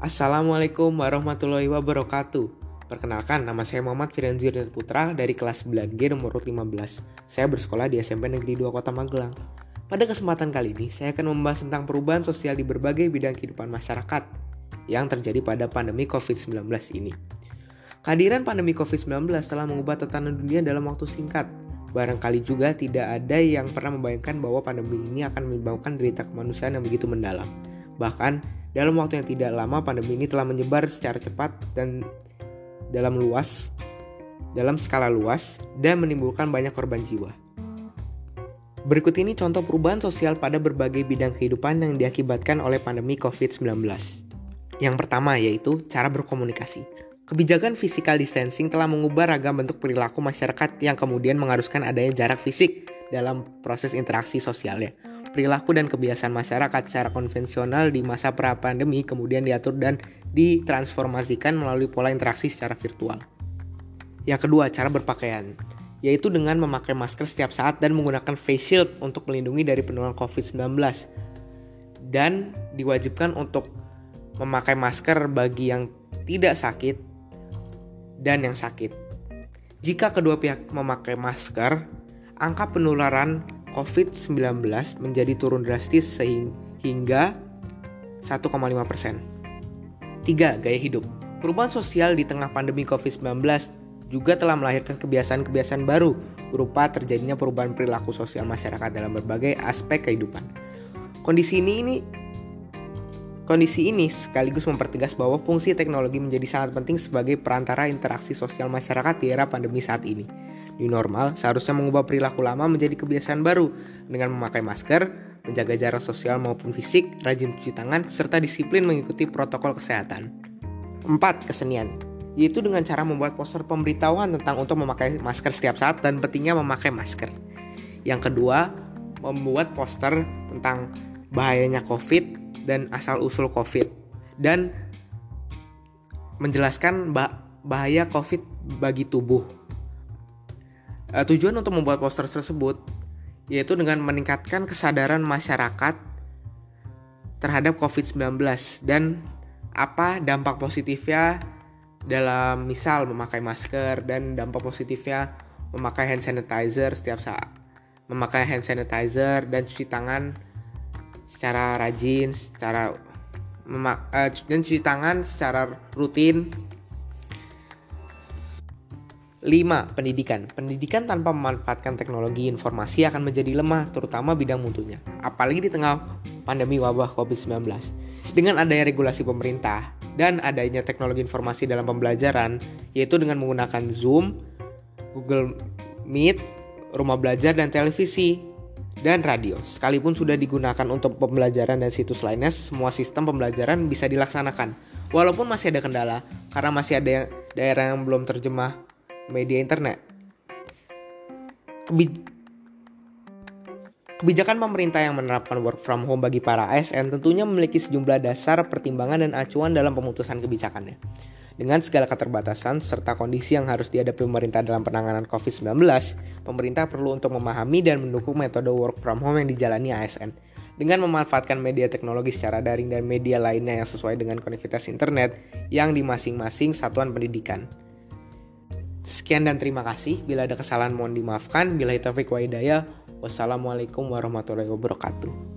Assalamualaikum warahmatullahi wabarakatuh. Perkenalkan, nama saya Muhammad Firanzir Putra dari kelas 9G nomor 15. Saya bersekolah di SMP Negeri 2 Kota Magelang. Pada kesempatan kali ini, saya akan membahas tentang perubahan sosial di berbagai bidang kehidupan masyarakat yang terjadi pada pandemi COVID-19 ini. Kehadiran pandemi COVID-19 telah mengubah tatanan dunia dalam waktu singkat. Barangkali juga tidak ada yang pernah membayangkan bahwa pandemi ini akan menyebabkan derita kemanusiaan yang begitu mendalam. Bahkan, dalam waktu yang tidak lama pandemi ini telah menyebar secara cepat dan dalam luas dalam skala luas dan menimbulkan banyak korban jiwa. Berikut ini contoh perubahan sosial pada berbagai bidang kehidupan yang diakibatkan oleh pandemi COVID-19. Yang pertama yaitu cara berkomunikasi. Kebijakan physical distancing telah mengubah ragam bentuk perilaku masyarakat yang kemudian mengharuskan adanya jarak fisik dalam proses interaksi sosialnya. Perilaku dan kebiasaan masyarakat secara konvensional di masa pra-pandemi kemudian diatur dan ditransformasikan melalui pola interaksi secara virtual. Yang kedua, cara berpakaian, yaitu dengan memakai masker setiap saat dan menggunakan face shield untuk melindungi dari penularan COVID-19. Dan diwajibkan untuk memakai masker bagi yang tidak sakit dan yang sakit. Jika kedua pihak memakai masker, angka penularan COVID-19 menjadi turun drastis sehingga 1,5 persen. 3. Gaya hidup Perubahan sosial di tengah pandemi COVID-19 juga telah melahirkan kebiasaan-kebiasaan baru berupa terjadinya perubahan perilaku sosial masyarakat dalam berbagai aspek kehidupan. Kondisi ini, ini Kondisi ini sekaligus mempertegas bahwa fungsi teknologi menjadi sangat penting sebagai perantara interaksi sosial masyarakat di era pandemi saat ini. New normal seharusnya mengubah perilaku lama menjadi kebiasaan baru dengan memakai masker, menjaga jarak sosial maupun fisik, rajin cuci tangan, serta disiplin mengikuti protokol kesehatan. 4. Kesenian yaitu dengan cara membuat poster pemberitahuan tentang untuk memakai masker setiap saat dan pentingnya memakai masker. Yang kedua, membuat poster tentang bahayanya COVID dan asal-usul COVID dan menjelaskan bahaya COVID bagi tubuh Uh, tujuan untuk membuat poster tersebut yaitu dengan meningkatkan kesadaran masyarakat terhadap COVID-19 dan apa dampak positifnya dalam misal memakai masker dan dampak positifnya memakai hand sanitizer setiap saat. Memakai hand sanitizer dan cuci tangan secara rajin secara uh, dan cuci tangan secara rutin 5. Pendidikan. Pendidikan tanpa memanfaatkan teknologi informasi akan menjadi lemah, terutama bidang mutunya. Apalagi di tengah pandemi wabah COVID-19. Dengan adanya regulasi pemerintah dan adanya teknologi informasi dalam pembelajaran, yaitu dengan menggunakan Zoom, Google Meet, rumah belajar, dan televisi, dan radio. Sekalipun sudah digunakan untuk pembelajaran dan situs lainnya, semua sistem pembelajaran bisa dilaksanakan. Walaupun masih ada kendala, karena masih ada daerah yang belum terjemah media internet. Kebi Kebijakan pemerintah yang menerapkan work from home bagi para ASN tentunya memiliki sejumlah dasar pertimbangan dan acuan dalam pemutusan kebijakannya. Dengan segala keterbatasan serta kondisi yang harus dihadapi pemerintah dalam penanganan COVID-19, pemerintah perlu untuk memahami dan mendukung metode work from home yang dijalani ASN. Dengan memanfaatkan media teknologi secara daring dan media lainnya yang sesuai dengan konektivitas internet yang di masing-masing satuan pendidikan. Sekian dan terima kasih. Bila ada kesalahan mohon dimaafkan. Bila itu wa hidayah. Wassalamualaikum warahmatullahi wabarakatuh.